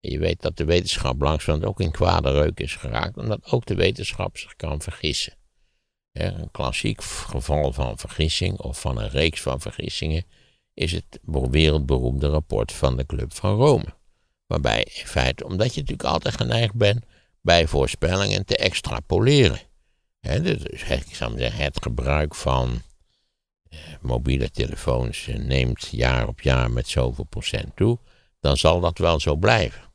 Je weet dat de wetenschap langzamerhand ook in kwade reuk is geraakt, omdat ook de wetenschap zich kan vergissen. een klassiek geval van vergissing of van een reeks van vergissingen is het wereldberoemde rapport van de Club van Rome. Waarbij in feite, omdat je natuurlijk altijd geneigd bent bij voorspellingen te extrapoleren. dus ik zou zeggen, het gebruik van eh, mobiele telefoons neemt jaar op jaar met zoveel procent toe, dan zal dat wel zo blijven.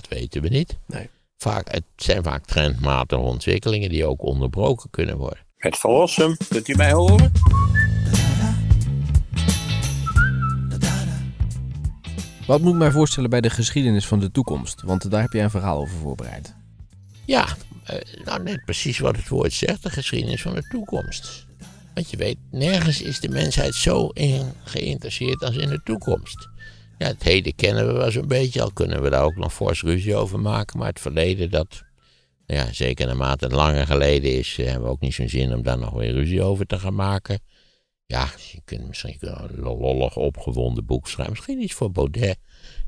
Dat weten we niet. Nee. Vaak, het zijn vaak trendmatige ontwikkelingen die ook onderbroken kunnen worden. Het verlossen, kunt u mij horen? Wat moet ik mij voorstellen bij de geschiedenis van de toekomst? Want daar heb jij een verhaal over voorbereid. Ja, eh, nou net precies wat het woord zegt, de geschiedenis van de toekomst. Want je weet, nergens is de mensheid zo in geïnteresseerd als in de toekomst. Ja, het heden kennen we wel zo'n beetje, al kunnen we daar ook nog fors ruzie over maken. Maar het verleden, dat ja, zeker naarmate het langer geleden is, eh, hebben we ook niet zo'n zin om daar nog weer ruzie over te gaan maken. Ja, je kunt misschien een lollig opgewonden boek schrijven. Misschien iets voor Baudet.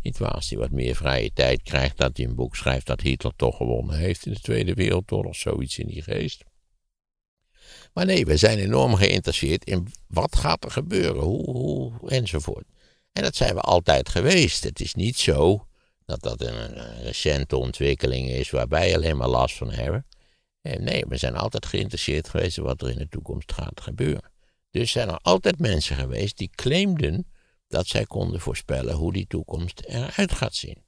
Niet als hij wat meer vrije tijd krijgt, dat hij een boek schrijft dat Hitler toch gewonnen heeft in de Tweede Wereldoorlog. Zoiets in die geest. Maar nee, we zijn enorm geïnteresseerd in wat gaat er gebeuren, hoe, hoe enzovoort. En dat zijn we altijd geweest. Het is niet zo dat dat een, recente ontwikkeling is waarbij je alleen maar last van hebben. En nee, we zijn altijd geïnteresseerd geweest in wat er in de toekomst gaat gebeuren. Dus zijn er altijd mensen geweest die claimden dat zij konden voorspellen hoe die toekomst eruit gaat zien.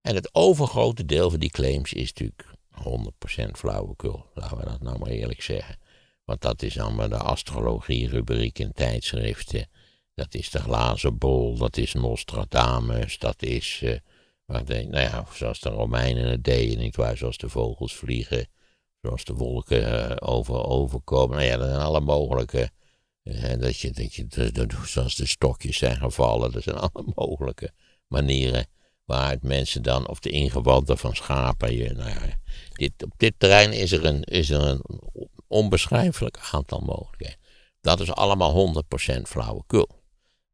En het overgrote deel van die claims is natuurlijk 100% flauwekul, laten we dat nou maar eerlijk zeggen. Want dat is allemaal de astrologie-rubriek in tijdschriften. Dat is de glazen bol, dat is Nostradamus, dat is, uh, nou ja, zoals de Romeinen het deden, niet waar, zoals de vogels vliegen, zoals de wolken uh, over, overkomen. Nou ja, dat zijn alle mogelijke en dat je, dat je zoals de stokjes zijn gevallen, dat zijn alle mogelijke manieren waaruit mensen dan, of de ingewanden van schapen, je, nou ja, dit, op dit terrein is er, een, is er een onbeschrijfelijk aantal mogelijkheden. Dat is allemaal 100% flauwekul.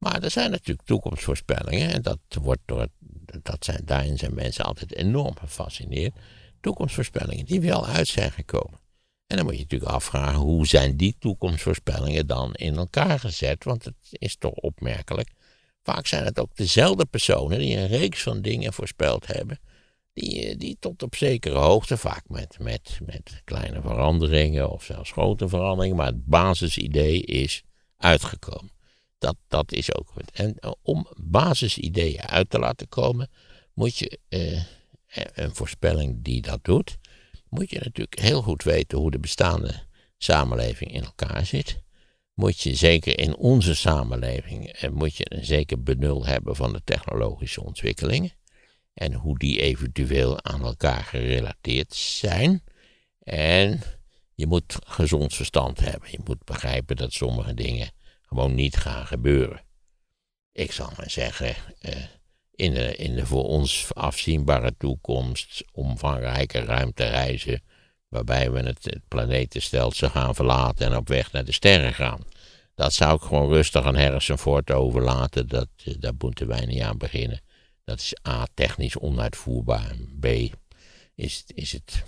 Maar er zijn natuurlijk toekomstvoorspellingen, en dat wordt door, dat zijn, daarin zijn mensen altijd enorm gefascineerd. Toekomstvoorspellingen die wel uit zijn gekomen. En dan moet je natuurlijk afvragen, hoe zijn die toekomstvoorspellingen dan in elkaar gezet? Want het is toch opmerkelijk. Vaak zijn het ook dezelfde personen die een reeks van dingen voorspeld hebben. Die, die tot op zekere hoogte, vaak met, met, met kleine veranderingen of zelfs grote veranderingen, maar het basisidee is uitgekomen. Dat, dat is ook goed. En eh, om basisideeën uit te laten komen, moet je eh, een voorspelling die dat doet, moet je natuurlijk heel goed weten hoe de bestaande samenleving in elkaar zit. Moet je zeker in onze samenleving eh, moet je een zeker benul hebben van de technologische ontwikkelingen. En hoe die eventueel aan elkaar gerelateerd zijn. En je moet gezond verstand hebben. Je moet begrijpen dat sommige dingen gewoon niet gaan gebeuren. Ik zal maar zeggen, eh, in de, in de voor ons afzienbare toekomst omvangrijke ruimtereizen, waarbij we het, het planetenstelsel gaan verlaten en op weg naar de sterren gaan. Dat zou ik gewoon rustig aan Harrison Ford overlaten, dat, eh, daar moeten wij niet aan beginnen. Dat is A, technisch onuitvoerbaar, B, is, is het,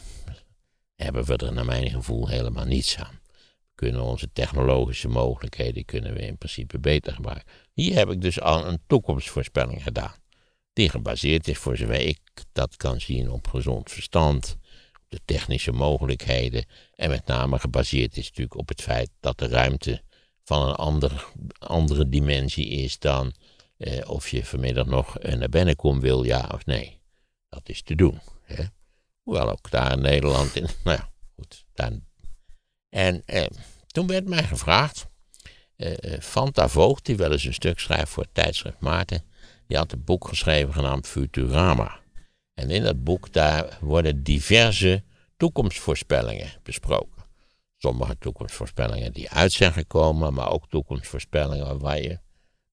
hebben we er naar mijn gevoel helemaal niets aan. Kunnen onze technologische mogelijkheden kunnen we in principe beter gebruiken. Hier heb ik dus al een toekomstvoorspelling gedaan die gebaseerd is, voor zover ik dat kan zien, op gezond verstand, op de technische mogelijkheden en met name gebaseerd is natuurlijk op het feit dat de ruimte van een ander, andere dimensie is dan eh, of je vanmiddag nog naar Bennekom wil, ja of nee. Dat is te doen. Hè? Hoewel ook daar in Nederland, in, nou goed. Dan. En eh, toen werd mij gevraagd, eh Fanta Voogd, die wel eens een stuk schrijft voor het tijdschrift Maarten, die had een boek geschreven genaamd Futurama. En in dat boek daar worden diverse toekomstvoorspellingen besproken. Sommige toekomstvoorspellingen die uit zijn gekomen, maar ook toekomstvoorspellingen waar je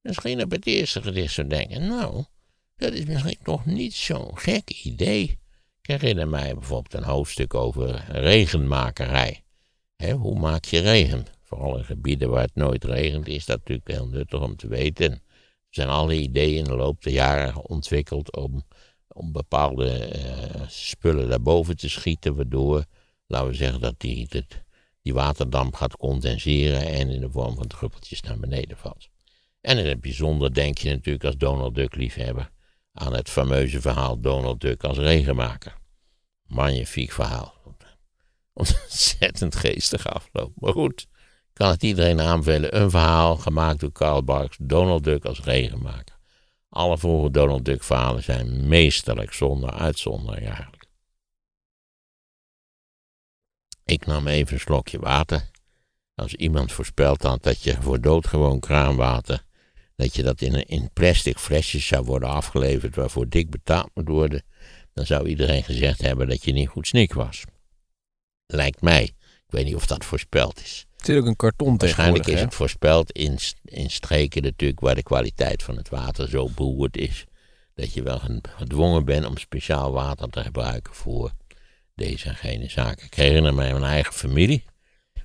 misschien op het eerste gedicht zou denken, nou, dat is misschien nog niet zo'n gek idee. Ik herinner mij bijvoorbeeld een hoofdstuk over regenmakerij. Hoe maak je regen? Vooral in gebieden waar het nooit regent is dat natuurlijk heel nuttig om te weten zijn alle ideeën in de loop der jaren ontwikkeld om om bepaalde eh, spullen daarboven te schieten, waardoor, laten we zeggen, dat die, die waterdamp gaat condenseren en in de vorm van druppeltjes naar beneden valt. En in het bijzonder denk je natuurlijk als Donald Duck liefhebber aan het fameuze verhaal Donald Duck als regenmaker. Magnifiek verhaal. Ontzettend geestig afloop. Maar goed, kan het iedereen aanvullen. Een verhaal gemaakt door Karl Barks, Donald Duck als regenmaker. Alle vroege Donald Duck verhalen zijn meesterlijk, zonder uitzondering eigenlijk. Ik nam even een slokje water. Als iemand voorspeld had dat je voor doodgewoon kraanwater, dat je dat in, een, in plastic flesjes zou worden afgeleverd waarvoor dik betaald moet worden, dan zou iedereen gezegd hebben dat je niet goed snik was. Lijkt mij. Ik weet niet of dat voorspeld is. Het is ook een karton Waarschijnlijk is hè? het voorspeld in, in streken natuurlijk waar de kwaliteit van het water zo beroerd is. Dat je wel gedwongen bent om speciaal water te gebruiken voor deze en gene zaken. Ik herinner mij mijn eigen familie.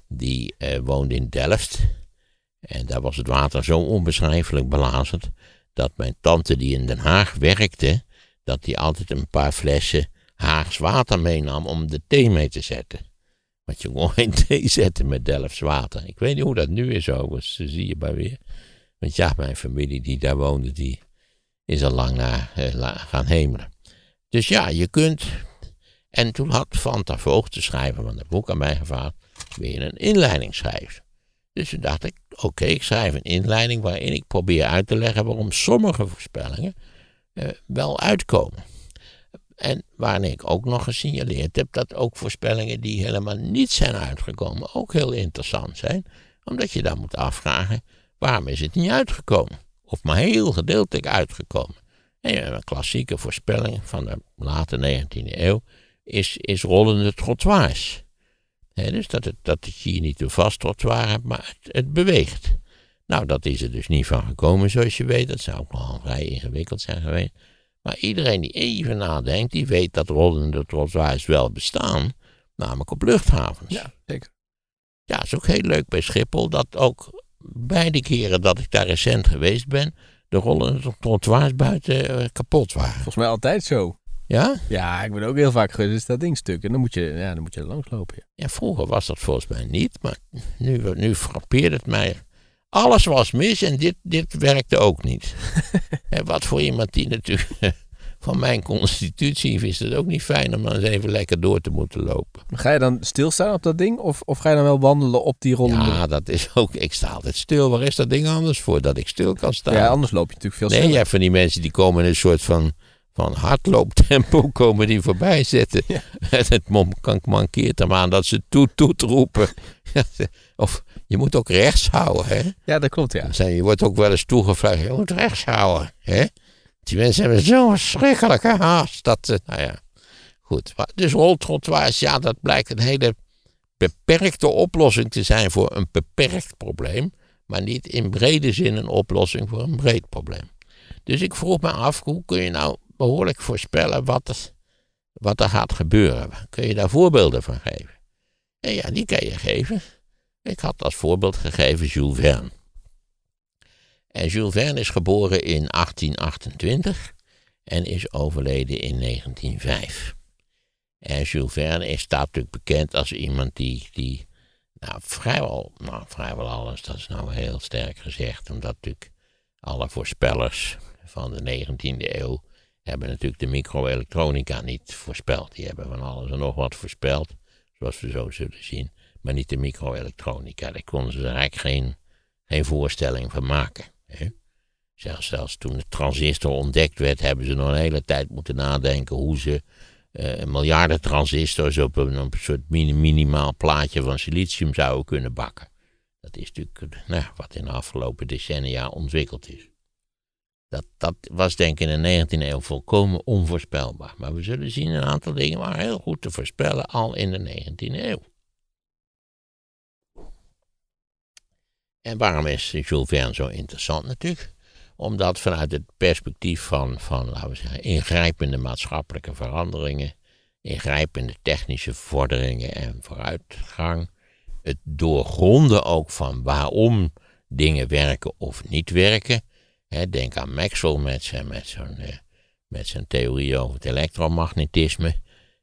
Die eh, woonde in Delft. En daar was het water zo onbeschrijfelijk belazerd. Dat mijn tante die in Den Haag werkte. Dat die altijd een paar flessen Haags water meenam om de thee mee te zetten. Want je kon geen thee zetten met Delfts water. Ik weet niet hoe dat nu is overigens, zie je maar weer. Want ja, mijn familie die daar woonde, die is al lang naar eh, gaan hemelen. Dus ja, je kunt... En toen had Fanta Voogd, de schrijver van het boek, aan mij gevraagd... weer een inleiding schrijven. Dus toen dacht ik, oké, ik schrijf een inleiding... waarin ik probeer uit te leggen waarom sommige voorspellingen eh, wel uitkomen. En waarin ik ook nog gesignaleerd heb dat ook voorspellingen die helemaal niet zijn uitgekomen ook heel interessant zijn. Omdat je dan moet afvragen, waarom is het niet uitgekomen? Of maar heel gedeeltelijk uitgekomen. En een klassieke voorspelling van de late 19e eeuw is, is rollende trottoirs. dus dat, het, dat je hier niet een vast trottoir hebt, maar het, het, beweegt. Nou, dat is er dus niet van gekomen, zoals je weet. Dat zou ook nogal vrij ingewikkeld zijn geweest. Maar iedereen die even nadenkt, die weet dat rollende trottoirs wel bestaan, namelijk op luchthavens. Ja, zeker. Ja, is ook heel leuk bij Schiphol, dat ook beide keren dat ik daar recent geweest ben, de rollende trottoirs buiten uh, kapot waren. Volgens mij altijd zo. Ja? Ja, ik ben ook heel vaak geweest, is dat ding stuk. En dan moet je, ja, dan moet je er langs lopen. Ja. ja, vroeger was dat volgens mij niet, maar nu, nu frappeert het mij alles was mis en dit, dit werkte ook niet. en wat voor iemand die natuurlijk van mijn constitutie is het ook niet fijn om dan eens even lekker door te moeten lopen. Ga je dan stilstaan op dat ding of, of ga je dan wel wandelen op die rollende? Ja, dat is ook. Ik sta altijd stil. Waar is dat ding anders voor? Dat ik stil kan staan. Ja, anders loop je natuurlijk veel nee, sneller. Nee, jij van die mensen die komen in een soort van, van hardlooptempo komen die voorbij zetten. Ja. het mankeert hem aan dat ze toet toet roepen. of je moet ook rechts houden, hè? Ja, dat klopt, ja. Je wordt ook wel eens toegevraagd, je moet rechts houden, hè? Die mensen hebben zo'n verschrikkelijke haast. Dat, uh, nou ja, goed. Dus roltrottoirs, ja, dat blijkt een hele beperkte oplossing te zijn voor een beperkt probleem. Maar niet in brede zin een oplossing voor een breed probleem. Dus ik vroeg me af, hoe kun je nou behoorlijk voorspellen wat er, wat er gaat gebeuren? Kun je daar voorbeelden van geven? En ja, die kan je geven. Ik had als voorbeeld gegeven Jules Verne. En Jules Verne is geboren in 1828 en is overleden in 1905. En Jules Verne is, staat natuurlijk bekend als iemand die, die nou, vrijwel, nou, vrijwel alles, dat is nou heel sterk gezegd, omdat natuurlijk alle voorspellers van de 19e eeuw hebben natuurlijk de microelektronica niet voorspeld. Die hebben van alles en nog wat voorspeld, zoals we zo zullen zien maar niet de microelektronica. Daar konden ze eigenlijk geen, geen voorstelling van maken. Hè? Zelfs, zelfs toen de transistor ontdekt werd, hebben ze nog een hele tijd moeten nadenken hoe ze uh, miljarden transistors op een, op een soort minimaal plaatje van silicium zouden kunnen bakken. Dat is natuurlijk nou, wat in de afgelopen decennia ontwikkeld is. Dat, was denk ik in de 19e eeuw volkomen onvoorspelbaar. Maar we zullen zien, een aantal dingen waren heel goed te voorspellen al in de 19e eeuw. En waarom is Jules Verne zo interessant natuurlijk? Omdat vanuit het perspectief van, van laten we zeggen, ingrijpende maatschappelijke veranderingen, ingrijpende technische vorderingen en vooruitgang, het doorgronden ook van waarom dingen werken of niet werken. Denk aan Maxwell met zijn, met zo'n, met zijn theorie over het elektromagnetisme.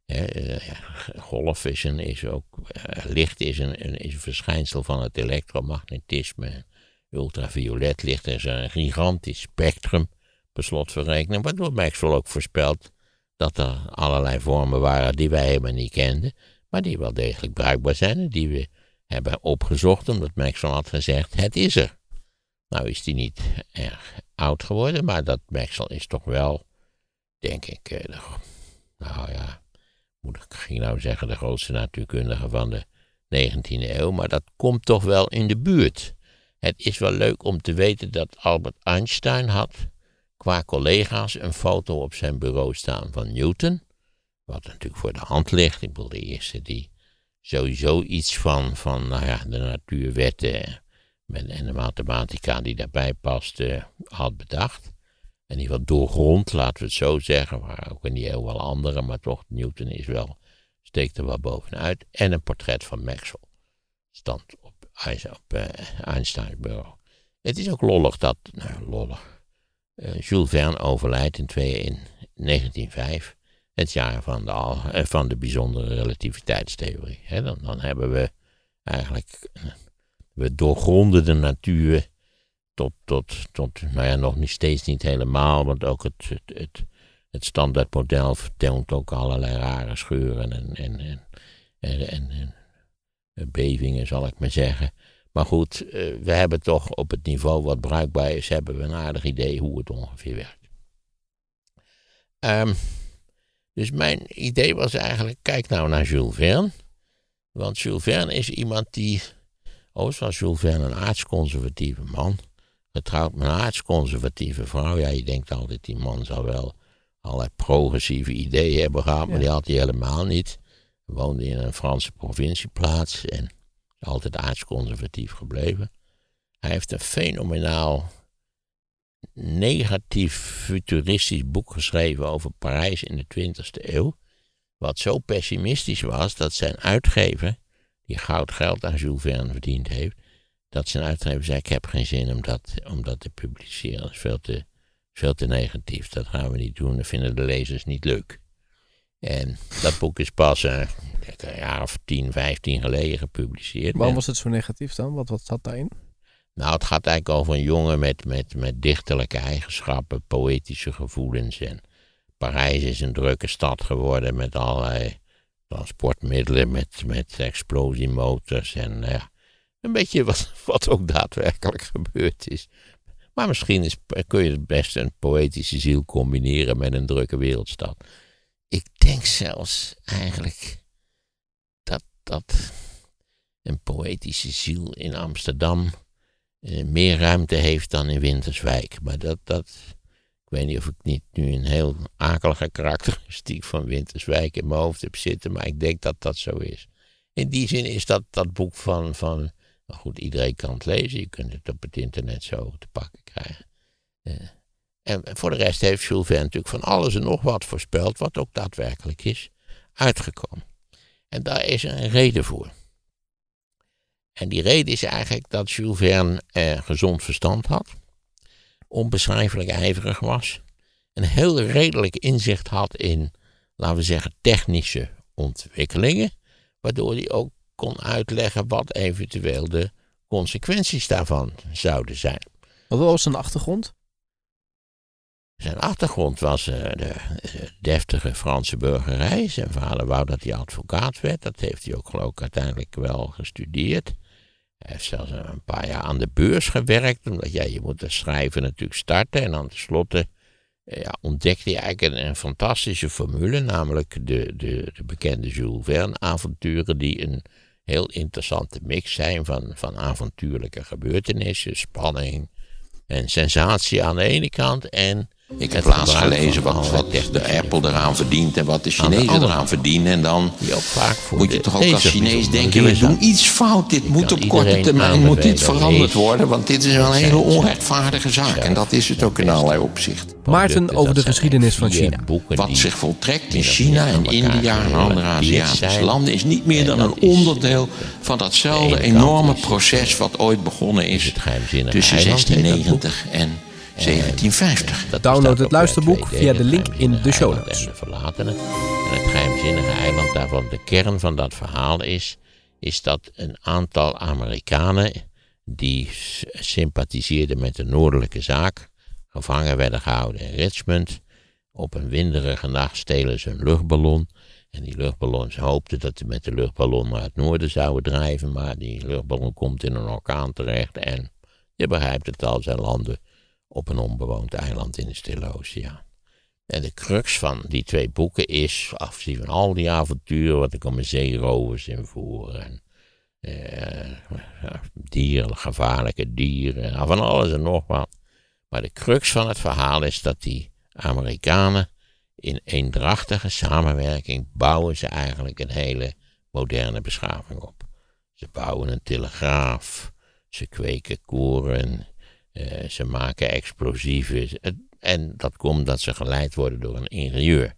Hè, eh, golf is, een, is ook, eh, licht is een, is een verschijnsel van het elektromagnetisme. Ultraviolet licht is een gigantisch spectrum, per slotverrekening, waardoor Maxwell ook voorspelt dat er allerlei vormen waren die wij helemaal niet kenden, maar die wel degelijk bruikbaar zijn en die we hebben opgezocht, omdat Maxwell had gezegd, het is er. Nou is die niet erg oud geworden, maar dat Maxwell is toch wel, denk ik, eh, nou ja, moet ik ging nou zeggen, de grootste natuurkundige van de 19e eeuw, maar dat komt toch wel in de buurt. Het is wel leuk om te weten dat Albert Einstein had qua collega's een foto op zijn bureau staan van Newton. Wat natuurlijk voor de hand ligt. Ik bedoel, de eerste die sowieso iets van, van nou ja, de natuurwetten en de mathematica die daarbij past had bedacht. En die wat doorgrond, laten we het zo zeggen. Maar ook in die eeuw wel andere, maar toch, Newton is wel, steekt er wel bovenuit. En een portret van Maxwell. Stand op, op uh, Einsteins bureau. Het is ook lollig dat, nou lollig, uh, Jules Verne overlijdt in, twee, in 1905. Het jaar van de, uh, van de bijzondere relativiteitstheorie. dan, dan hebben we eigenlijk, we doorgronden de natuur tot, tot, tot, nou ja, nog niet steeds niet helemaal, want ook het, het, het, standaardmodel vertoont ook allerlei rare scheuren en, en, en, en, en bevingen, zal ik maar zeggen. Maar goed, uh, we hebben toch op het niveau wat bruikbaar is, hebben we een aardig idee hoe het ongeveer werkt. Um, dus mijn idee was eigenlijk, kijk nou naar Jules Verne. Want Jules Verne is iemand die, overigens was Jules Verne een aardsconservatieve man getrouwd met een aardsconservatieve vrouw. Ja, je denkt altijd, die man zou wel allerlei progressieve ideeën hebben gehad, maar die had hij helemaal niet. Hij woonde in een Franse provincieplaats en is altijd aardsconservatief gebleven. Hij heeft een fenomenaal negatief futuristisch boek geschreven over Parijs in de 20e eeuw. Wat zo pessimistisch was dat zijn uitgever, die goud geld aan Jules Verne verdiend heeft, dat zijn uitgever zei: Ik heb geen zin om dat, om dat te publiceren. Dat is veel te, veel te negatief. Dat gaan we niet doen. Dat vinden de lezers niet leuk. En dat boek is pas uh, een jaar of 10, 15 geleden gepubliceerd. Waarom was het zo negatief dan? Wat, wat zat daarin? Nou, het gaat eigenlijk over een jongen met, met, met dichterlijke eigenschappen, poëtische gevoelens. En Parijs is een drukke stad geworden met allerlei transportmiddelen, met, met explosiemotors. En ja, een beetje wat, wat ook daadwerkelijk gebeurd is. Maar misschien is, kun je het best een poëtische ziel combineren met een drukke wereldstad. Ik denk zelfs eigenlijk dat, dat een poëtische ziel in Amsterdam eh, meer ruimte heeft dan in Winterswijk. Maar dat, dat, ik weet niet of ik niet nu een heel akelige karakteristiek van Winterswijk in mijn hoofd heb zitten, maar ik denk dat dat zo is. In die zin is dat, dat boek van, van maar goed, iedereen kan het lezen. Je kunt het op het internet zo te pakken krijgen. Uh, en voor de rest heeft Jules Verne natuurlijk van alles en nog wat voorspeld, wat ook daadwerkelijk is uitgekomen. En daar is een reden voor. En die reden is eigenlijk dat Jules Verne eh, gezond verstand had, onbeschrijfelijk ijverig was, een heel redelijk inzicht had in, laten we zeggen, technische ontwikkelingen, waardoor hij ook kon uitleggen wat eventueel de consequenties daarvan zouden zijn. Wat was zijn achtergrond? Zijn achtergrond was uh, de deftige Franse burgerij. Zijn vader wou dat hij advocaat werd. Dat heeft hij ook geloof ik uiteindelijk wel gestudeerd. Hij heeft zelfs een paar jaar aan de beurs gewerkt. Omdat ja, je moet het schrijven natuurlijk starten. En dan tenslotte eh, ja, ontdekte hij eigenlijk een, een, fantastische formule. Namelijk de, de, de bekende Jules Verne avonturen die een heel interessante mix zijn van, van avontuurlijke gebeurtenissen, spanning en sensatie aan de ene kant en ik heb laatst gelezen wat, wat de Apple eraan verdient en wat de Chinezen eraan verdienen. En dan moet je toch ook als Chinees denken, we doen iets fout. Dit moet op korte termijn moet dit veranderd worden. Want dit is wel een hele onrechtvaardige zaak. En dat is het ook in allerlei opzichten. Maarten over de geschiedenis van China. Wat zich voltrekt in China en India en andere Aziatische landen... is niet meer dan een onderdeel van datzelfde enorme proces... wat ooit begonnen is tussen 1690 en 1750. Download het luisterboek via de link in de show notes. En de verlatenen. En het geheimzinnige eiland daarvan, de kern van dat verhaal is, is dat een aantal Amerikanen die sympathiseerden met de noordelijke zaak, gevangen werden gehouden in Richmond. Op een winderige nacht stelen ze een luchtballon. En die luchtballon, ze hoopten dat ze met de luchtballon naar het noorden zouden drijven, maar die luchtballon komt in een orkaan terecht en je begrijpt het al, zij landen op een onbewoond eiland in de Stille Oceaan. En de crux van die twee boeken is, afgezien van al die avonturen, wat al mijn zeerovers invoer, en eh, dieren, gevaarlijke dieren, nou, van alles en nog wat. Maar de crux van het verhaal is dat die Amerikanen in eendrachtige samenwerking bouwen ze eigenlijk een hele moderne beschaving op. Ze bouwen een telegraaf, ze kweken koren, eh, ze maken explosieven. En dat komt dat ze geleid worden door een ingenieur.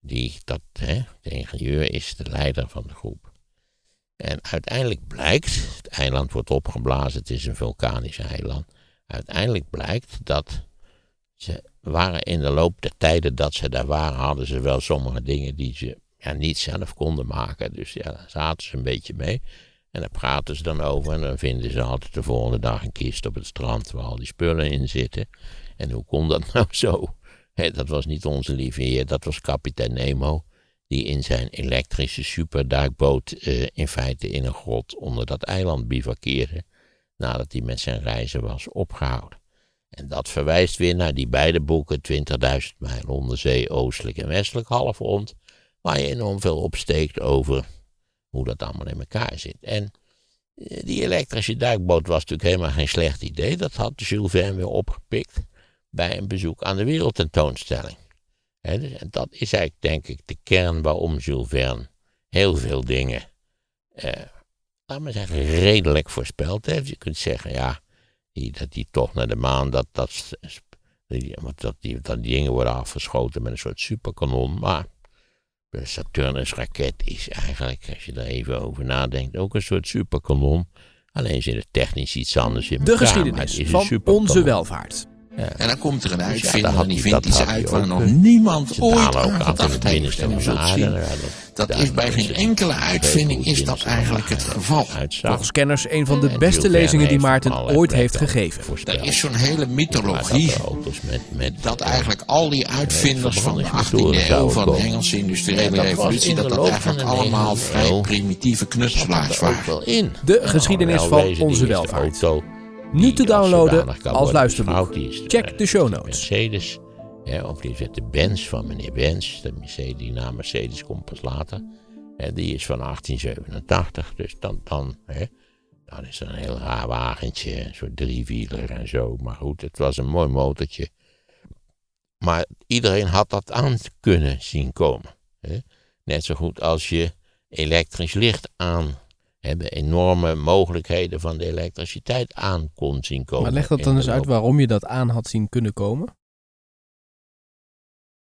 Die, dat, hè, de ingenieur is de leider van de groep. En uiteindelijk blijkt, het eiland wordt opgeblazen, het is een vulkanisch eiland. Uiteindelijk blijkt dat ze waren in de loop der tijden dat ze daar waren, hadden ze wel sommige dingen die ze ja, niet zelf konden maken. Dus ja, daar zaten ze een beetje mee. En daar praten ze dan over en dan vinden ze altijd de volgende dag een kist op het strand waar al die spullen in zitten. En hoe kon dat nou zo? dat was niet onze lieve heer, dat was kapitein Nemo. Die in zijn elektrische superduikboot uh, in feite in een grot onder dat eiland bivakkeerde. Nadat hij met zijn reizen was opgehouden. En dat verwijst weer naar die beide boeken, 20.000 mijl onderzee, oostelijk en westelijk halfrond. Waar je enorm veel opsteekt over hoe dat allemaal in elkaar zit. En eh, die elektrische duikboot was natuurlijk helemaal geen slecht idee. Dat had Jules Verne weer opgepikt bij een bezoek aan de wereldtentoonstelling. Dus, en dat is eigenlijk, denk ik, de kern waarom Jules Verne heel veel dingen, eh, laat maar redelijk voorspeld heeft. Je kunt zeggen, ja, die, dat die toch naar de maan, dat, dat, dat, die, dat die dingen worden afgeschoten met een soort superkanon. Maar de Saturnus-raket is eigenlijk, als je er even over nadenkt, ook een soort superkanon. Alleen zit het technisch iets anders in elkaar. De geschiedenis van onze welvaart. En dan komt er een uitvinder dus en die vindt iets uit waar nog niemand ooit aan gedacht heeft. En u zult zien, dat is bij geen enkele uitvinding is dat eigenlijk het geval. Volgens kenners een van de beste lezingen die Maarten ooit heeft gegeven. Er is zo'n hele mythologie dat eigenlijk al die uitvinders van de 18e eeuw van de Engelse industriële revolutie, dat dat eigenlijk allemaal vrij primitieve knutselaars waren. De geschiedenis van onze welvaart. Nu te downloaden als luisterboek. Check de show notes. Mercedes, hè, of die zet de Benz van meneer Benz. De Mercedes, die naam Mercedes komt pas later. Hè, die is van 1887, dus dan, dan, hè, dan is een heel raar wagentje, een soort driewieler en zo. Maar goed, het was een mooi motortje. Maar iedereen had dat aan kunnen zien komen. Hè. Net zo goed als je elektrisch licht aan hebben enorme mogelijkheden van de elektriciteit aan kon zien komen. Maar leg dat dan eens uit waarom je dat aan had zien kunnen komen?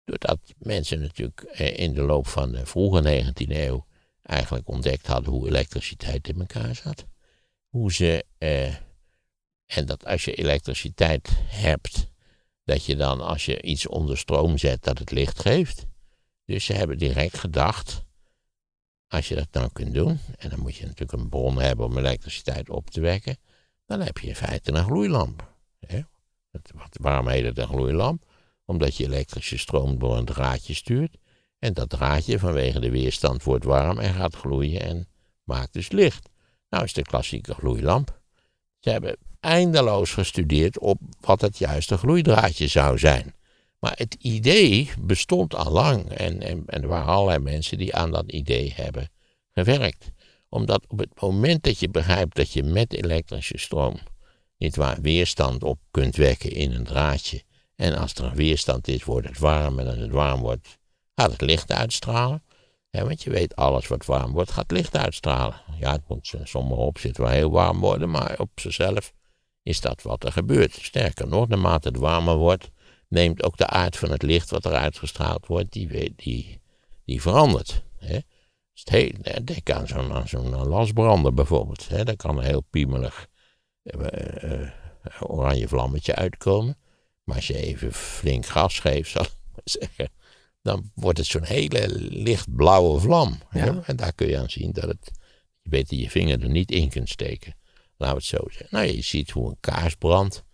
Doordat mensen natuurlijk eh, in de loop van de vroege 19e eeuw eigenlijk ontdekt hadden hoe elektriciteit in elkaar zat. Hoe ze, eh, en dat als je elektriciteit hebt, dat je dan als je iets onder stroom zet, dat het licht geeft. Dus ze hebben direct gedacht, als je dat nou kunt doen, en dan moet je natuurlijk een bron hebben om elektriciteit op te wekken, dan heb je in feite een gloeilamp. Hè? Waarom heet het een gloeilamp? Omdat je elektrische stroom door een draadje stuurt. En dat draadje vanwege de weerstand wordt warm en gaat gloeien en maakt dus licht. Nou is de klassieke gloeilamp. Ze hebben eindeloos gestudeerd op wat het juiste gloeidraadje zou zijn. Maar het idee bestond al lang en, en, en er waren allerlei mensen die aan dat idee hebben gewerkt. Omdat op het moment dat je begrijpt dat je met elektrische stroom niet waar, weerstand op kunt wekken in een draadje. En als er een weerstand is, wordt het warm. En als het warm wordt, gaat het licht uitstralen. want je weet, alles wat warm wordt, gaat licht uitstralen. Ja, het moet sommige opzitten wel heel warm worden, maar op zichzelf is dat wat er gebeurt. Sterker nog, naarmate het warmer wordt, neemt ook de aard van het licht wat er uitgestraald wordt, die, die, die verandert. Hè. Heel, denk aan zo'n zo'n lasbrander bijvoorbeeld. Hè. Dat kan een heel piemelig uh, oranje vlammetje uitkomen. Maar als je even flink gas geeft, zal ik maar zeggen, dan wordt het zo'n hele lichtblauwe vlam. En daar kun je aan zien dat het, je beter je vinger er niet in kunt steken. Laten we het zo zeggen. Nou, je ziet hoe een kaars brandt.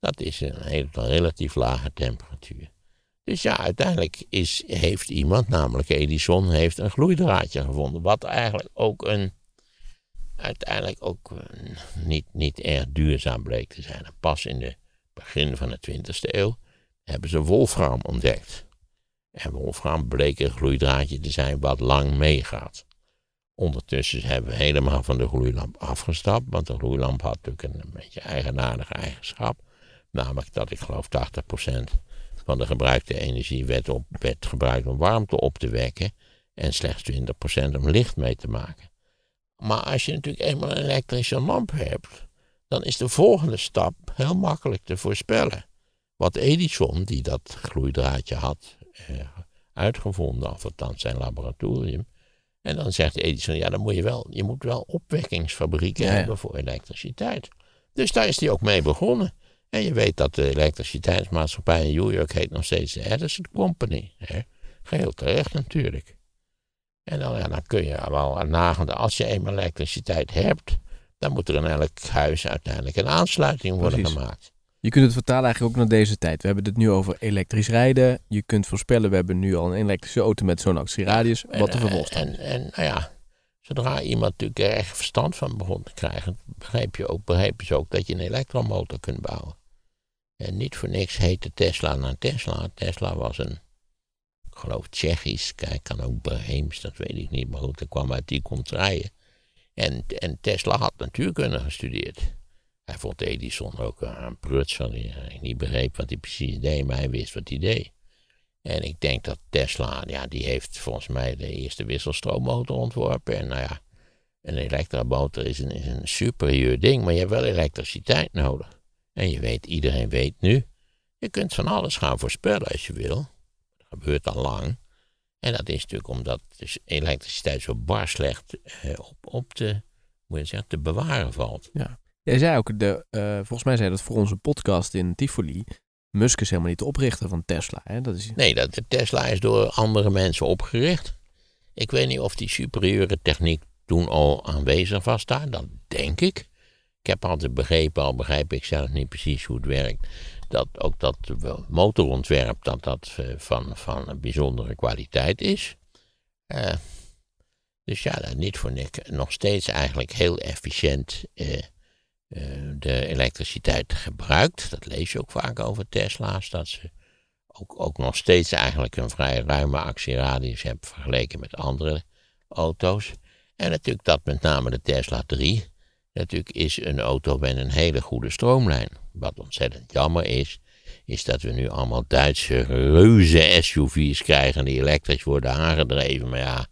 Dat is een, hele, relatief lage temperatuur. Dus ja, uiteindelijk is, heeft iemand, namelijk Edison, heeft een gloeidraadje gevonden. Wat eigenlijk ook een, uiteindelijk ook niet, niet erg duurzaam bleek te zijn. Pas in het begin van de 20e eeuw hebben ze wolfram ontdekt. En wolfram bleek een gloeidraadje te zijn wat lang meegaat. Ondertussen hebben we helemaal van de gloeilamp afgestapt, want de gloeilamp had natuurlijk een beetje eigenaardige eigenschap. Namelijk dat ik geloof 80% van de gebruikte energie werd, op, werd gebruikt om warmte op te wekken en slechts 20% om licht mee te maken. Maar als je natuurlijk eenmaal een elektrische lamp hebt, dan is de volgende stap heel makkelijk te voorspellen. Wat Edison, die dat gloeidraadje had eh, uitgevonden, of althans zijn laboratorium, en dan zegt Edison, ja, dan moet je wel, je moet wel opwekkingsfabrieken hebben voor elektriciteit. Dus daar is hij ook mee begonnen. En je weet dat de elektriciteitsmaatschappij in New York heet nog steeds de Edison Company. Hè? Geheel terecht natuurlijk. En dan, ja, dan kun je wel nagaan, als je eenmaal elektriciteit hebt, dan moet er in elk huis uiteindelijk een aansluiting worden gemaakt. Je kunt het vertalen eigenlijk ook naar deze tijd. We hebben het nu over elektrisch rijden. Je kunt voorspellen, we hebben nu al een elektrische auto met zo'n actieradius. wat de vervolg en, en, nou ja, zodra iemand natuurlijk er echt verstand van begon te krijgen, begreep je ook, begreep je ook dat je een elektromotor kunt bouwen. En niet voor niks heette Tesla naar Tesla. Tesla was een, ik geloof Tsjechisch, kijk, kan ook Breems, dat weet ik niet, maar goed, dat kwam uit die contraien. En, en Tesla had natuurkunde gestudeerd. Hij vond Edison ook een pruts van hij niet begreep wat hij precies deed, maar hij wist wat hij deed. En ik denk dat Tesla, ja, die heeft volgens mij de eerste wisselstroommotor ontworpen. En nou ja, een elektromotor is een, is een superieur ding, maar je hebt wel elektriciteit nodig. En je weet, iedereen weet nu, je kunt van alles gaan voorspellen als je wil. Dat gebeurt al lang. En dat is natuurlijk omdat de elektriciteit zo bar slecht eh, op, op te, moet je zeggen, te bewaren valt. Ja. Jij zei ook, de, uh, volgens mij zei dat voor onze podcast in Tivoli, Musk is helemaal niet de oprichter van Tesla. Hè? Dat is... Nee, dat, Tesla is door andere mensen opgericht. Ik weet niet of die superieure techniek toen al aanwezig was daar, dat denk ik. Heb altijd begrepen, al begrijp ik zelf niet precies hoe het werkt, dat ook dat motorontwerp dat dat eh, van, van bijzondere kwaliteit is. Uh, dus ja, niet voor niks. Nog steeds eigenlijk heel efficiënt uh, de elektriciteit gebruikt. Dat lees je ook vaak over Tesla's, dat ze ook, ook nog steeds eigenlijk een vrij ruime actieradius hebben vergeleken met andere auto's. En natuurlijk dat met name de Tesla 3 natuurlijk is een auto met een hele goede stroomlijn. Wat ontzettend jammer is, is dat we nu allemaal Duitse reuze SUV's krijgen die elektrisch worden aangedreven. Maar ja,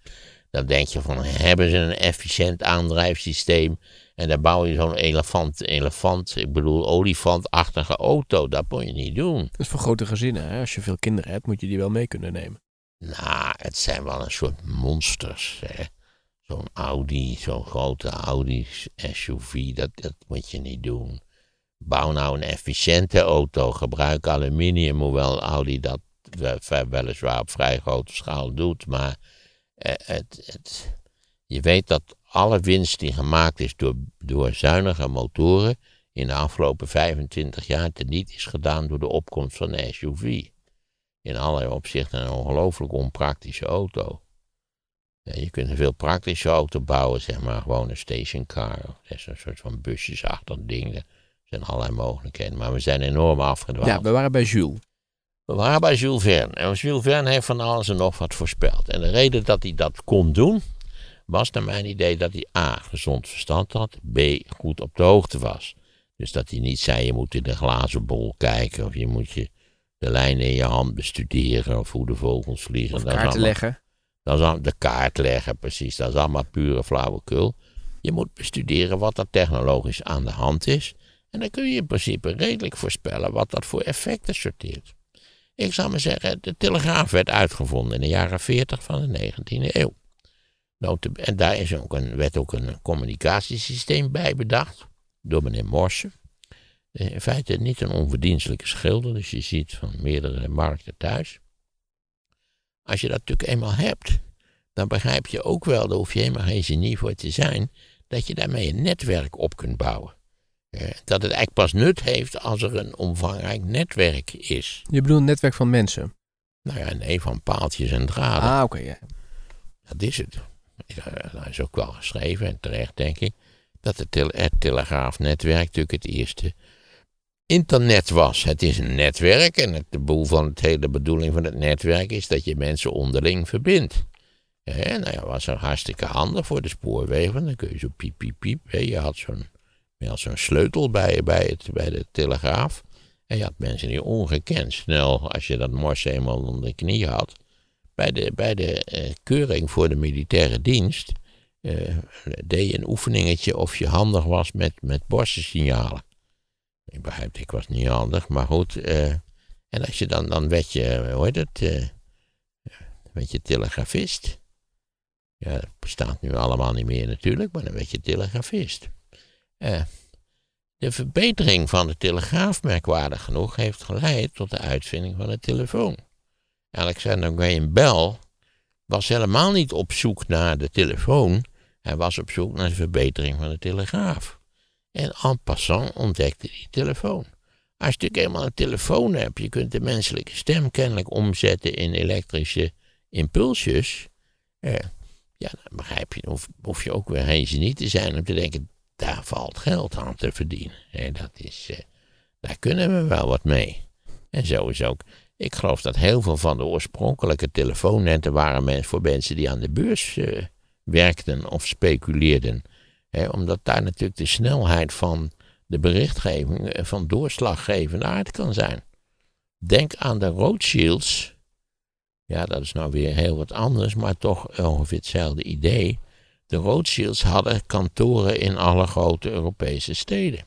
dan denk je van, hebben ze een efficiënt aandrijfsysteem? En dan bouw je zo'n elefant, elefant, ik bedoel olifantachtige auto. Dat moet je niet doen. Dat is voor grote gezinnen. Hè? Als je veel kinderen hebt, moet je die wel mee kunnen nemen. Nou, het zijn wel een soort monsters. Zo'n Audi, zo'n grote Audi SUV, dat, dat moet je niet doen. Bouw nou een efficiënte auto. Gebruik aluminium, hoewel Audi dat weliswaar op vrij grote schaal doet. Maar eh, het, het, je weet dat alle winst die gemaakt is door, door zuinige motoren in de afgelopen 25 jaar teniet is gedaan door de opkomst van de SUV. In allerlei opzichten een ongelooflijk onpraktische auto. Je kunt een veel praktische auto bouwen, zeg maar gewoon een stationcar. Dat is een soort van busjesachtig ding. Er zijn allerlei mogelijkheden, maar we zijn enorm afgedwaald. Ja, we waren bij Jules. We waren bij Jules Verne. En Jules Verne heeft van alles en nog wat voorspeld. En de reden dat hij dat kon doen, was naar mijn idee dat hij A. gezond verstand had, B. goed op de hoogte was. Dus dat hij niet zei: je moet in de glazen bol kijken, of je moet je de lijnen in je hand bestuderen, of hoe de vogels vliegen. Of kaarten leggen. Dat is de kaart leggen, precies. Dat is allemaal pure flauwekul. Je moet bestuderen wat er technologisch aan de hand is. En dan kun je in principe redelijk voorspellen wat dat voor effecten sorteert. Ik zou maar zeggen, de telegraaf werd uitgevonden in de jaren 40 van de 19e eeuw. En daar is ook een, werd ook een communicatiesysteem bij bedacht door meneer Morse. In feite niet een onverdienstelijke schilder, dus je ziet van meerdere markten thuis. Als je dat natuurlijk eenmaal hebt, dan begrijp je ook wel, daar hoef je helemaal geen genie voor te zijn, dat je daarmee een netwerk op kunt bouwen. dat het eigenlijk pas nut heeft als er een omvangrijk netwerk is. Je bedoelt een netwerk van mensen? Nou ja, nee, van paaltjes en draden. Ah, oké, ja. Dat is het. Dat is ook wel geschreven en terecht, denk ik, dat het, het telegraafnetwerk natuurlijk het eerste internet was. Het is een netwerk en het, de boel van het hele bedoeling van het netwerk is dat je mensen onderling verbindt. En nou ja, was er hartstikke handig voor de spoorwegen. Dan kun je zo piep, piep, piep. Je had zo'n zo'n sleutel bij, bij, het, bij de telegraaf. En je had mensen die ongekend snel, als je dat mors eenmaal onder de knie had, bij de, bij de eh, keuring voor de militaire dienst, eh, deed je een oefeningetje of je handig was met, met borstensignalen. Ik begrijp, ik was niet handig, maar goed. Eh, en als je dan, dan werd je, hoe heet het, uh, werd je telegrafist. Ja, dat bestaat nu allemaal niet meer natuurlijk, maar dan werd je telegrafist. Uh, de verbetering van de telegraaf, merkwaardig genoeg, heeft geleid tot de uitvinding van de telefoon. Alexander Graham Bell was helemaal niet op zoek naar de telefoon, hij was op zoek naar de verbetering van de telegraaf. En en passant ontdekte de telefoon. Als je natuurlijk helemaal een telefoon hebt, je kunt de menselijke stem kennelijk omzetten in elektrische impulsjes. Eh, ja, dan begrijp je, hoef, hoef je ook weer geen genie te zijn om te denken, daar valt geld aan te verdienen. En dat is, eh, daar kunnen we wel wat mee. En zo is ook, ik geloof dat heel veel van de oorspronkelijke telefoonnetten waren voor mensen die aan de beurs uh, werkten of speculeerden. Omdat daar natuurlijk de snelheid van de berichtgeving eh, van doorslaggevende aard kan zijn. Denk aan de Rothschilds. Ja, dat is nou weer heel wat anders, maar toch ongeveer hetzelfde idee. De Rothschilds hadden kantoren in alle grote Europese steden.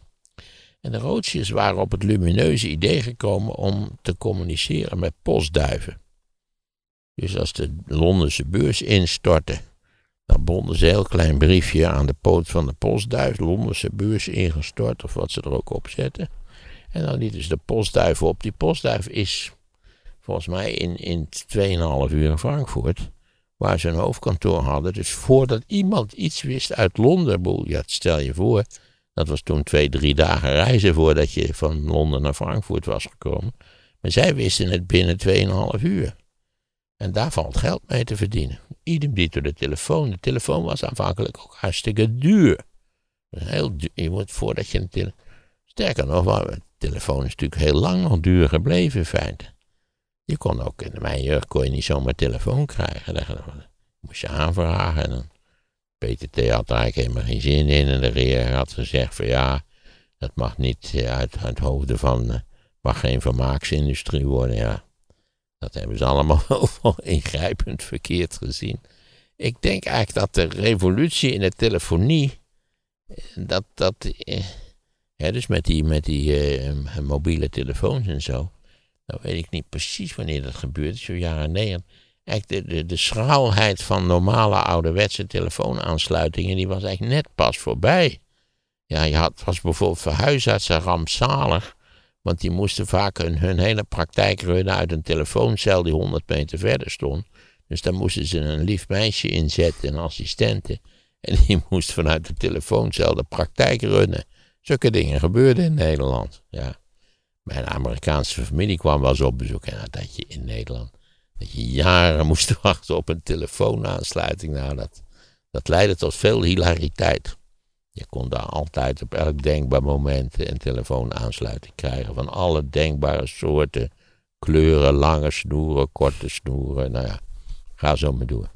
En de Rothschilds waren op het lumineuze idee gekomen om te communiceren met postduiven. Dus als de Londense beurs instortte, dan bonden ze een heel klein briefje aan de poot van de postduif, Londense beurs ingestort of wat ze er ook op zetten. En dan lieten ze de postduif op. Die postduif is volgens mij in, in 2,5 uur in Frankfurt waar ze een hoofdkantoor hadden. Dus voordat iemand iets wist uit Londen, ja, stel je voor, dat was toen twee, drie dagen reizen voordat je van Londen naar Frankfurt was gekomen. Maar zij wisten het binnen 2,5 uur. En daar valt geld mee te verdienen. Idem dito de telefoon. De telefoon was aanvankelijk ook hartstikke duur. Heel duur. Je moet voordat je een telefoon. Sterker nog, de telefoon is natuurlijk heel lang nog duur gebleven in feite. Je kon ook, in mijn jeugd kon je niet zomaar telefoon krijgen. Moest je aanvragen. En PTT had daar eigenlijk helemaal geen zin in. En de regering had gezegd van ja, dat mag niet eh, uit, uit hoofden van, uh, mag geen vermaaksindustrie worden. Ja, dat hebben ze allemaal wel ingrijpend verkeerd gezien. Ik denk eigenlijk dat de revolutie in de telefonie, dat, dat, eh, dus met die, met die uh, mobiele telefoons en zo, nou weet ik niet precies wanneer dat gebeurt, zo jaren negentig. Eigenlijk de, de, de schraalheid van normale ouderwetse telefoonaansluitingen, die was eigenlijk net pas voorbij. Ja, je had, was bijvoorbeeld voor huisartsen rampzalig, want die moesten vaak hun, hele praktijk runnen uit een telefooncel die 100 meter verder stond. Dus daar moesten ze een lief meisje inzetten, een assistente. En die moest vanuit de telefooncel de praktijk runnen. Zulke dingen gebeurden in Nederland. Ja. Mijn Amerikaanse familie kwam wel eens op bezoek en dat je in Nederland dat je jaren moest wachten op een telefoonaansluiting. Nou, dat, dat leidde tot veel hilariteit. Je kon daar altijd op elk denkbaar moment een telefoonaansluiting krijgen. Van alle denkbare soorten, kleuren, lange snoeren, korte snoeren. Nou ja, ga zo maar door.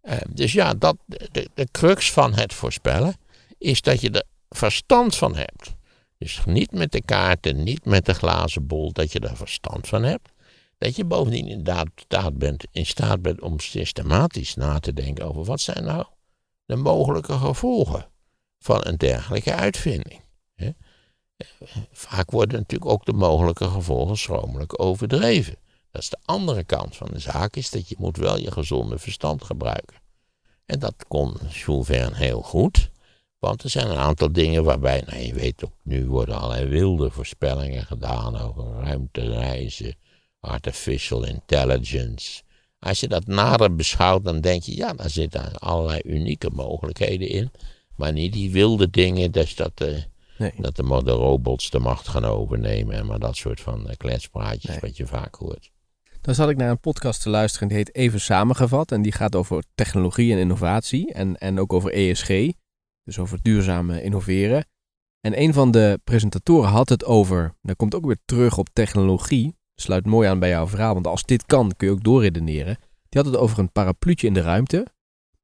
Eh, dus ja, dat, de, crux van het voorspellen is dat je er verstand van hebt. Dus niet met de kaarten, niet met de glazen bol, dat je er verstand van hebt. Dat je bovendien inderdaad bent, in staat bent om systematisch na te denken over wat zijn nou de mogelijke gevolgen van een dergelijke uitvinding. Vaak worden natuurlijk ook de mogelijke gevolgen schromelijk overdreven. Dat is de andere kant van de zaak, is dat je moet wel je gezonde verstand gebruiken. En dat kon Jules Verne heel goed. Want er zijn een aantal dingen waarbij, nou je weet ook, nu worden allerlei wilde voorspellingen gedaan over ruimtereizen, artificial intelligence. Als je dat nader beschouwt, dan denk je, ja, daar zitten allerlei unieke mogelijkheden in. Maar niet die wilde dingen, dus dat, nee. dat de, de robots de macht gaan overnemen. En maar dat soort van uh, kletspraatjes wat je vaak hoort. Dan zat ik naar een podcast te luisteren die heet Even Samengevat. En die gaat over technologie en innovatie. En, en ook over ESG. Dus over duurzame innoveren. En een van de presentatoren had het over, daar komt ook weer terug op technologie. Sluit mooi aan bij jouw verhaal, want als dit kan, kun je ook doorredeneren. Die had het over een parapluutje in de ruimte,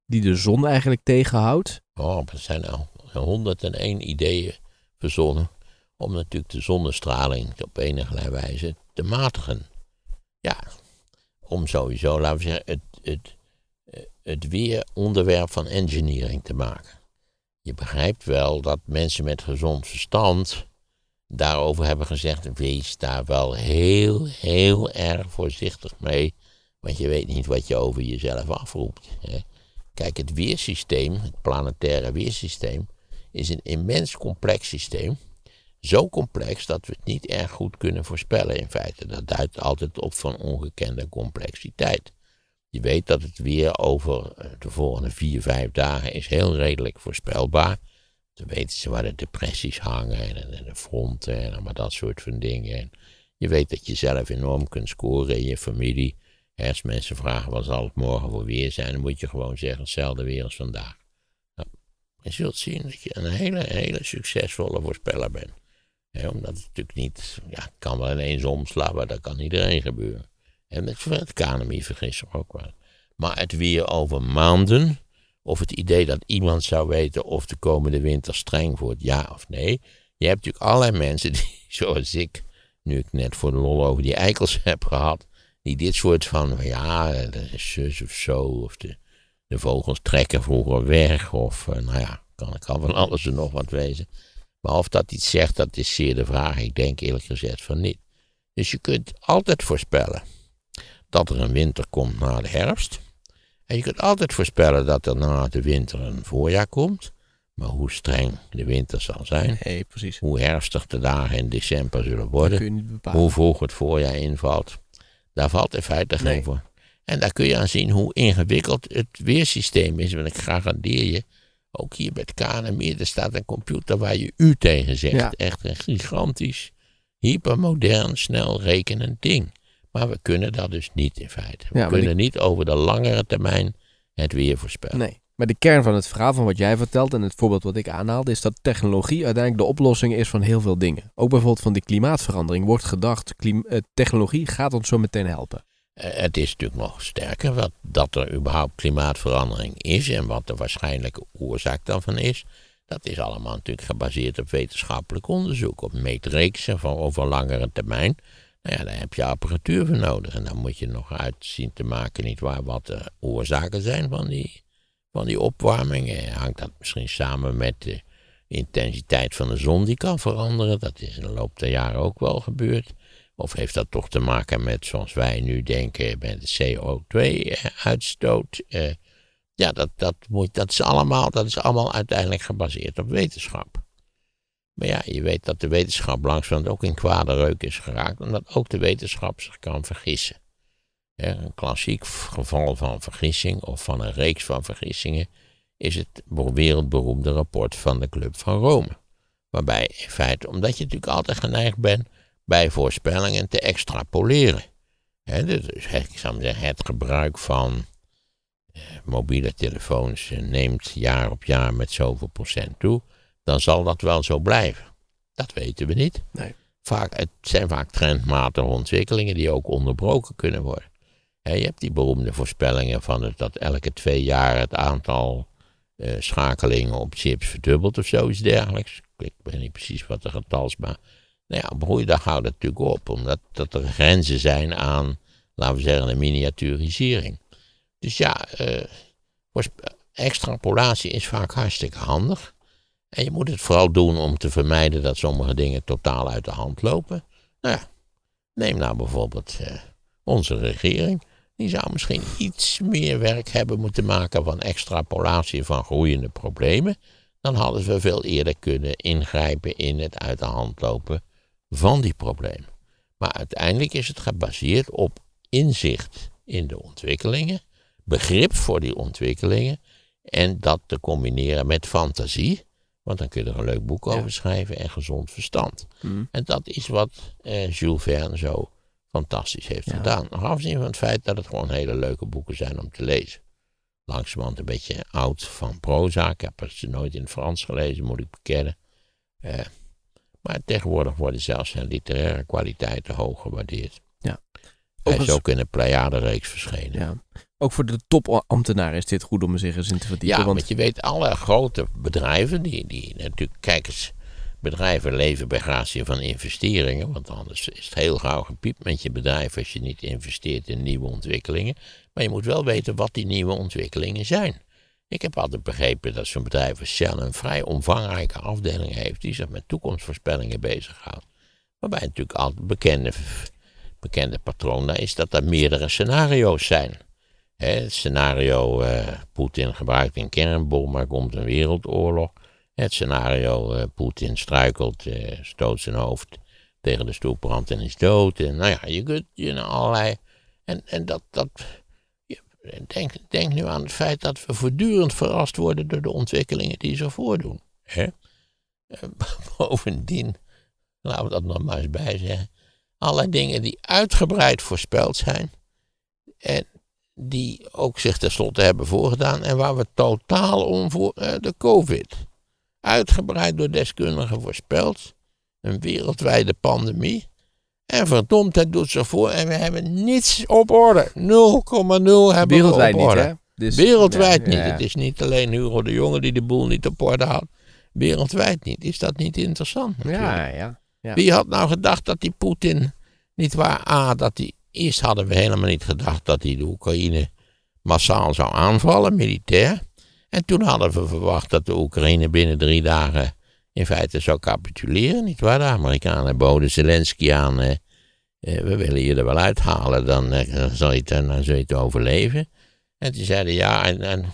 die de zon eigenlijk tegenhoudt. Oh, er zijn al 101 ideeën verzonnen om natuurlijk de zonnestraling op enige wijze te matigen. Ja, om sowieso, laten we zeggen, het, het, het weer onderwerp van engineering te maken. Je begrijpt wel dat mensen met gezond verstand daarover hebben gezegd: wees daar wel heel, heel erg voorzichtig mee. Want je weet niet wat je over jezelf afroept. Hè. Kijk, het weersysteem, het planetaire weersysteem, is een immens complex systeem. Zo complex dat we het niet erg goed kunnen voorspellen in feite. Dat duidt altijd op van ongekende complexiteit. Je weet dat het weer over eh, de volgende vier, vijf dagen is heel redelijk voorspelbaar. Dan weten ze waar de depressies hangen en, de fronten en allemaal dat soort van dingen. En je weet dat je zelf enorm kunt scoren in je familie. Als mensen vragen wat zal het morgen voor weer zijn, dan moet je gewoon zeggen hetzelfde weer als vandaag. Nou, je zult zien dat je een hele, hele succesvolle voorspeller bent. omdat het natuurlijk niet, ja, het kan wel ineens omslaan, maar dat kan iedereen gebeuren. En met het KNMI vergis zich ook wel. Maar het weer over maanden, of het idee dat iemand zou weten of de komende winter streng wordt, ja of nee. Je hebt natuurlijk allerlei mensen die, zoals ik, nu ik net voor de lol over die eikels heb gehad, die dit soort van, ja, dat is zus of zo, of de, de vogels trekken vroeger weg, of eh, nou ja, kan, kan van alles en nog wat wezen. Maar of dat iets zegt, dat is zeer de vraag. Ik denk eerlijk gezegd van niet. Dus je kunt altijd voorspellen dat er een winter komt na de herfst. En je kunt altijd voorspellen dat er na de winter een voorjaar komt. Maar hoe streng de winter zal zijn, nee, precies. hoe herfstig de dagen in december zullen worden, hoe vroeg het voorjaar invalt, daar valt in feite geen voor. En daar kun je aan zien hoe ingewikkeld het weersysteem is. Want ik garandeer je, ook hier bij het KNMI, er staat een computer waar je u tegen zegt. Echt een gigantisch, hypermodern, snel rekenend ding. Maar we kunnen dat dus niet in feite. We kunnen niet over de langere termijn het weer voorspellen. Nee. Maar de kern van het verhaal van wat jij vertelt en het voorbeeld wat ik aanhaalde, is dat technologie uiteindelijk de oplossing is van heel veel dingen. Ook bijvoorbeeld van die klimaatverandering wordt gedacht, eh, technologie gaat ons zo meteen helpen. Eh, het is natuurlijk nog sterker wat, dat er überhaupt klimaatverandering is en wat de waarschijnlijke oorzaak daarvan is. Dat is allemaal natuurlijk gebaseerd op wetenschappelijk onderzoek, op meetreeksen van over langere termijn. Nou ja, daar heb je apparatuur voor nodig. En dan moet je nog uitzien te maken, niet waar, wat de oorzaken zijn van die, van die opwarming. Hangt dat misschien samen met de intensiteit van de zon die kan veranderen? Dat is in de loop der jaren ook wel gebeurd. Of heeft dat toch te maken met, zoals wij nu denken, met de CO2-uitstoot? Eh, ja, dat, dat, moet, dat, is allemaal, dat is allemaal uiteindelijk gebaseerd op wetenschap. Maar ja, je weet dat de wetenschap langzamerhand ook in kwade reuk is geraakt, omdat ook de wetenschap zich kan vergissen. Een klassiek geval van vergissing of van een reeks van vergissingen is het wereldberoemde rapport van de Club van Rome. Waarbij in feite, omdat je natuurlijk altijd geneigd bent bij voorspellingen te extrapoleren. dus ik zou zeggen, het gebruik van eh, mobiele telefoons neemt jaar op jaar met zoveel procent toe dan zal dat wel zo blijven. Dat weten we niet. Nee. Vaak, het zijn vaak trendmatige ontwikkelingen die ook onderbroken kunnen worden. Je hebt die beroemde voorspellingen van het, dat elke twee jaar het aantal uh, schakelingen op chips verdubbelt of zoiets dergelijks. Ik weet niet precies wat de getal is, maar nou ja, broeidag houdt het natuurlijk op, omdat dat er grenzen zijn aan, laten we zeggen, de miniaturisering. Dus ja, uh, extrapolatie is vaak hartstikke handig. En je moet het vooral doen om te vermijden dat sommige dingen totaal uit de hand lopen. Nou ja, neem nou bijvoorbeeld eh, onze regering. Die zou misschien iets meer werk hebben moeten maken van extrapolatie van groeiende problemen. dan hadden we veel eerder kunnen ingrijpen in het uit de hand lopen van die problemen. Maar uiteindelijk is het gebaseerd op inzicht in de ontwikkelingen, begrip voor die ontwikkelingen en dat te combineren met fantasie. Want dan kun je er een leuk boek over schrijven en gezond verstand. Mm. En dat is wat eh, Jules Verne zo fantastisch heeft gedaan. Nog afgezien van het feit dat het gewoon hele leuke boeken zijn om te lezen. Langzamerhand een beetje oud van proza. Ik heb ze nooit in het Frans gelezen, moet ik bekennen. Eh, maar tegenwoordig worden zelfs zijn literaire kwaliteiten hoog gewaardeerd. Ja. Hij is ook in een Pleiade-reeks verschenen. Ja. Ook voor de topambtenaren is dit goed om zich eens in te verdiepen. Ja, want, je weet, alle grote bedrijven, die, die natuurlijk, kijk eens, bedrijven leven bij gratie van investeringen. Want anders is het heel gauw gepiept met je bedrijf als je niet investeert in nieuwe ontwikkelingen. Maar je moet wel weten wat die nieuwe ontwikkelingen zijn. Ik heb altijd begrepen dat zo'n bedrijf als een vrij omvangrijke afdeling heeft die zich met toekomstvoorspellingen bezighoudt. Waarbij natuurlijk altijd bekende, bekende patroon is dat er meerdere scenario's zijn. het scenario uh, Poetin gebruikt een kernbom, maar komt een wereldoorlog. Het scenario uh, Poetin struikelt, uh, stoot zijn hoofd tegen de stoelbrand en is dood. En nou ja, je kunt je know, allerlei. En, en dat, dat, Denk, denk nu aan het feit dat we voortdurend verrast worden door de ontwikkelingen die zich voordoen. Hè? Eh, bovendien, laten we dat nog maar eens bij zeggen. Allerlei dingen die uitgebreid voorspeld zijn. En die ook zich tenslotte hebben voorgedaan. En waar we totaal om voor uh, de COVID. Uitgebreid door deskundigen voorspeld. Een wereldwijde pandemie. En verdomd, het doet ze voor en we hebben niets op orde. 0,0 hebben Wereldwijd we op orde. Hè? Dus, Wereldwijd niet. Het is niet alleen Hugo de Jonge die de boel niet op orde houdt. Wereldwijd niet. Is dat niet interessant? Ja, ja, ja, Wie had nou gedacht dat die Poetin, niet waar, A, dat die, eerst hadden we helemaal niet gedacht dat hij de Oekraïne massaal zou aanvallen, militair. En toen hadden we verwacht dat de Oekraïne binnen drie dagen in feite zou capituleren, niet waar? De Amerikanen boden Zelensky aan, eh, eh, we willen je er wel uithalen, dan, eh, zal je het, dan zul overleven. En die zeiden ja, en, en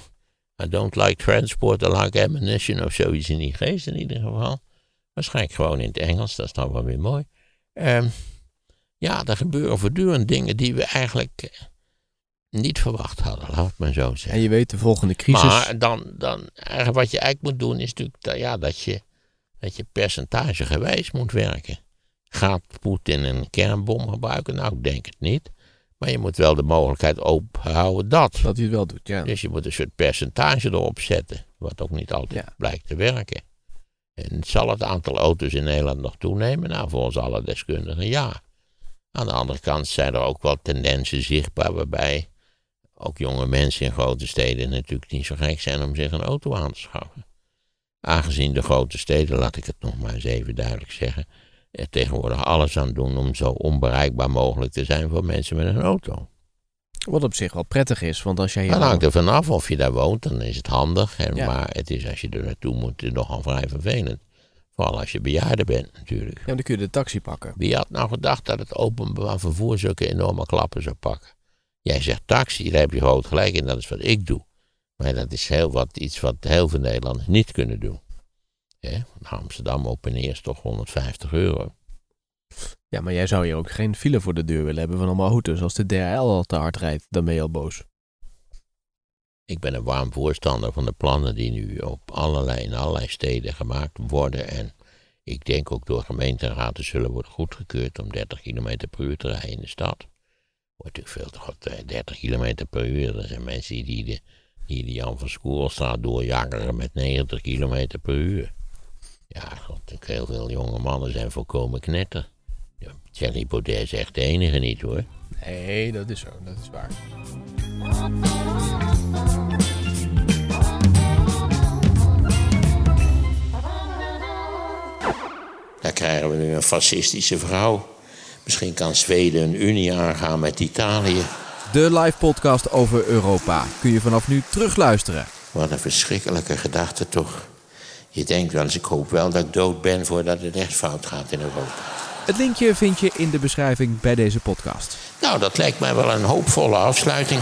I don't like transport, I like ammunition of zoiets in die geest in ieder geval. Waarschijnlijk gewoon in het Engels, dat is dan wel weer mooi. Um, ja, er gebeuren voortdurend dingen die we eigenlijk eh, niet verwacht hadden, laat het maar zo zeggen. En je weet, de volgende crisis... Maar dan, dan wat je eigenlijk moet doen is natuurlijk dat, ja, dat je dat je percentagegewijs moet werken. Gaat Poetin een kernbom gebruiken? Nou, ik denk het niet. Maar je moet wel de mogelijkheid openhouden dat. Dat hij het wel doet, ja. Dus je moet een soort percentage erop zetten. Wat ook niet altijd blijkt te werken. En zal het aantal auto's in Nederland nog toenemen? Nou, volgens alle deskundigen ja. Aan de andere kant zijn er ook wel tendensen zichtbaar waarbij ook jonge mensen in grote steden natuurlijk niet zo gek zijn om zich een auto aan te schaffen. Aangezien de grote steden, laat ik het nog maar eens even duidelijk zeggen, er tegenwoordig alles aan doen om zo onbereikbaar mogelijk te zijn voor mensen met een auto. Wat op zich wel prettig is, want als jij. Dan hangt er vanaf of je daar woont, dan is het handig. En, Maar het is als je er naartoe moet, nogal vrij vervelend. Vooral als je bejaarde bent, natuurlijk. Ja, dan kun je de taxi pakken. Wie had nou gedacht dat het openbaar vervoer zulke enorme klappen zou pakken? Jij zegt taxi, daar heb je groot gelijk in, dat is wat ik doe. Maar dat is heel wat, iets wat heel veel Nederlanders niet kunnen doen. Ja, Amsterdam op en eerst toch 150 euro. Ja, maar jij zou hier ook geen file voor de deur willen hebben van allemaal auto's. Als de DRL al te hard rijdt, dan ben je al boos. Ik ben een warm voorstander van de plannen die nu op allerlei, in allerlei steden gemaakt worden. En ik denk ook door gemeenteraden zullen worden goedgekeurd om 30 km per uur te rijden in de stad. Wordt natuurlijk veel te goed, 30 km per uur. Er zijn mensen die de die Jan van Schoolstraat doorjakkeren met 90 km per uur. Ja, god, heel veel jonge mannen zijn volkomen knetter. Ja, Thierry Baudet is echt de enige niet hoor. Nee, dat is zo, dat is waar. Daar krijgen we nu een fascistische vrouw. Misschien kan Zweden een unie aangaan met Italië. De live podcast over Europa kun je vanaf nu terugluisteren. Wat een verschrikkelijke gedachte toch. Je denkt wel eens, ik hoop wel dat ik dood ben voordat het echt fout gaat in Europa. Het linkje vind je in de beschrijving bij deze podcast. Nou, dat lijkt mij wel een hoopvolle afsluiting.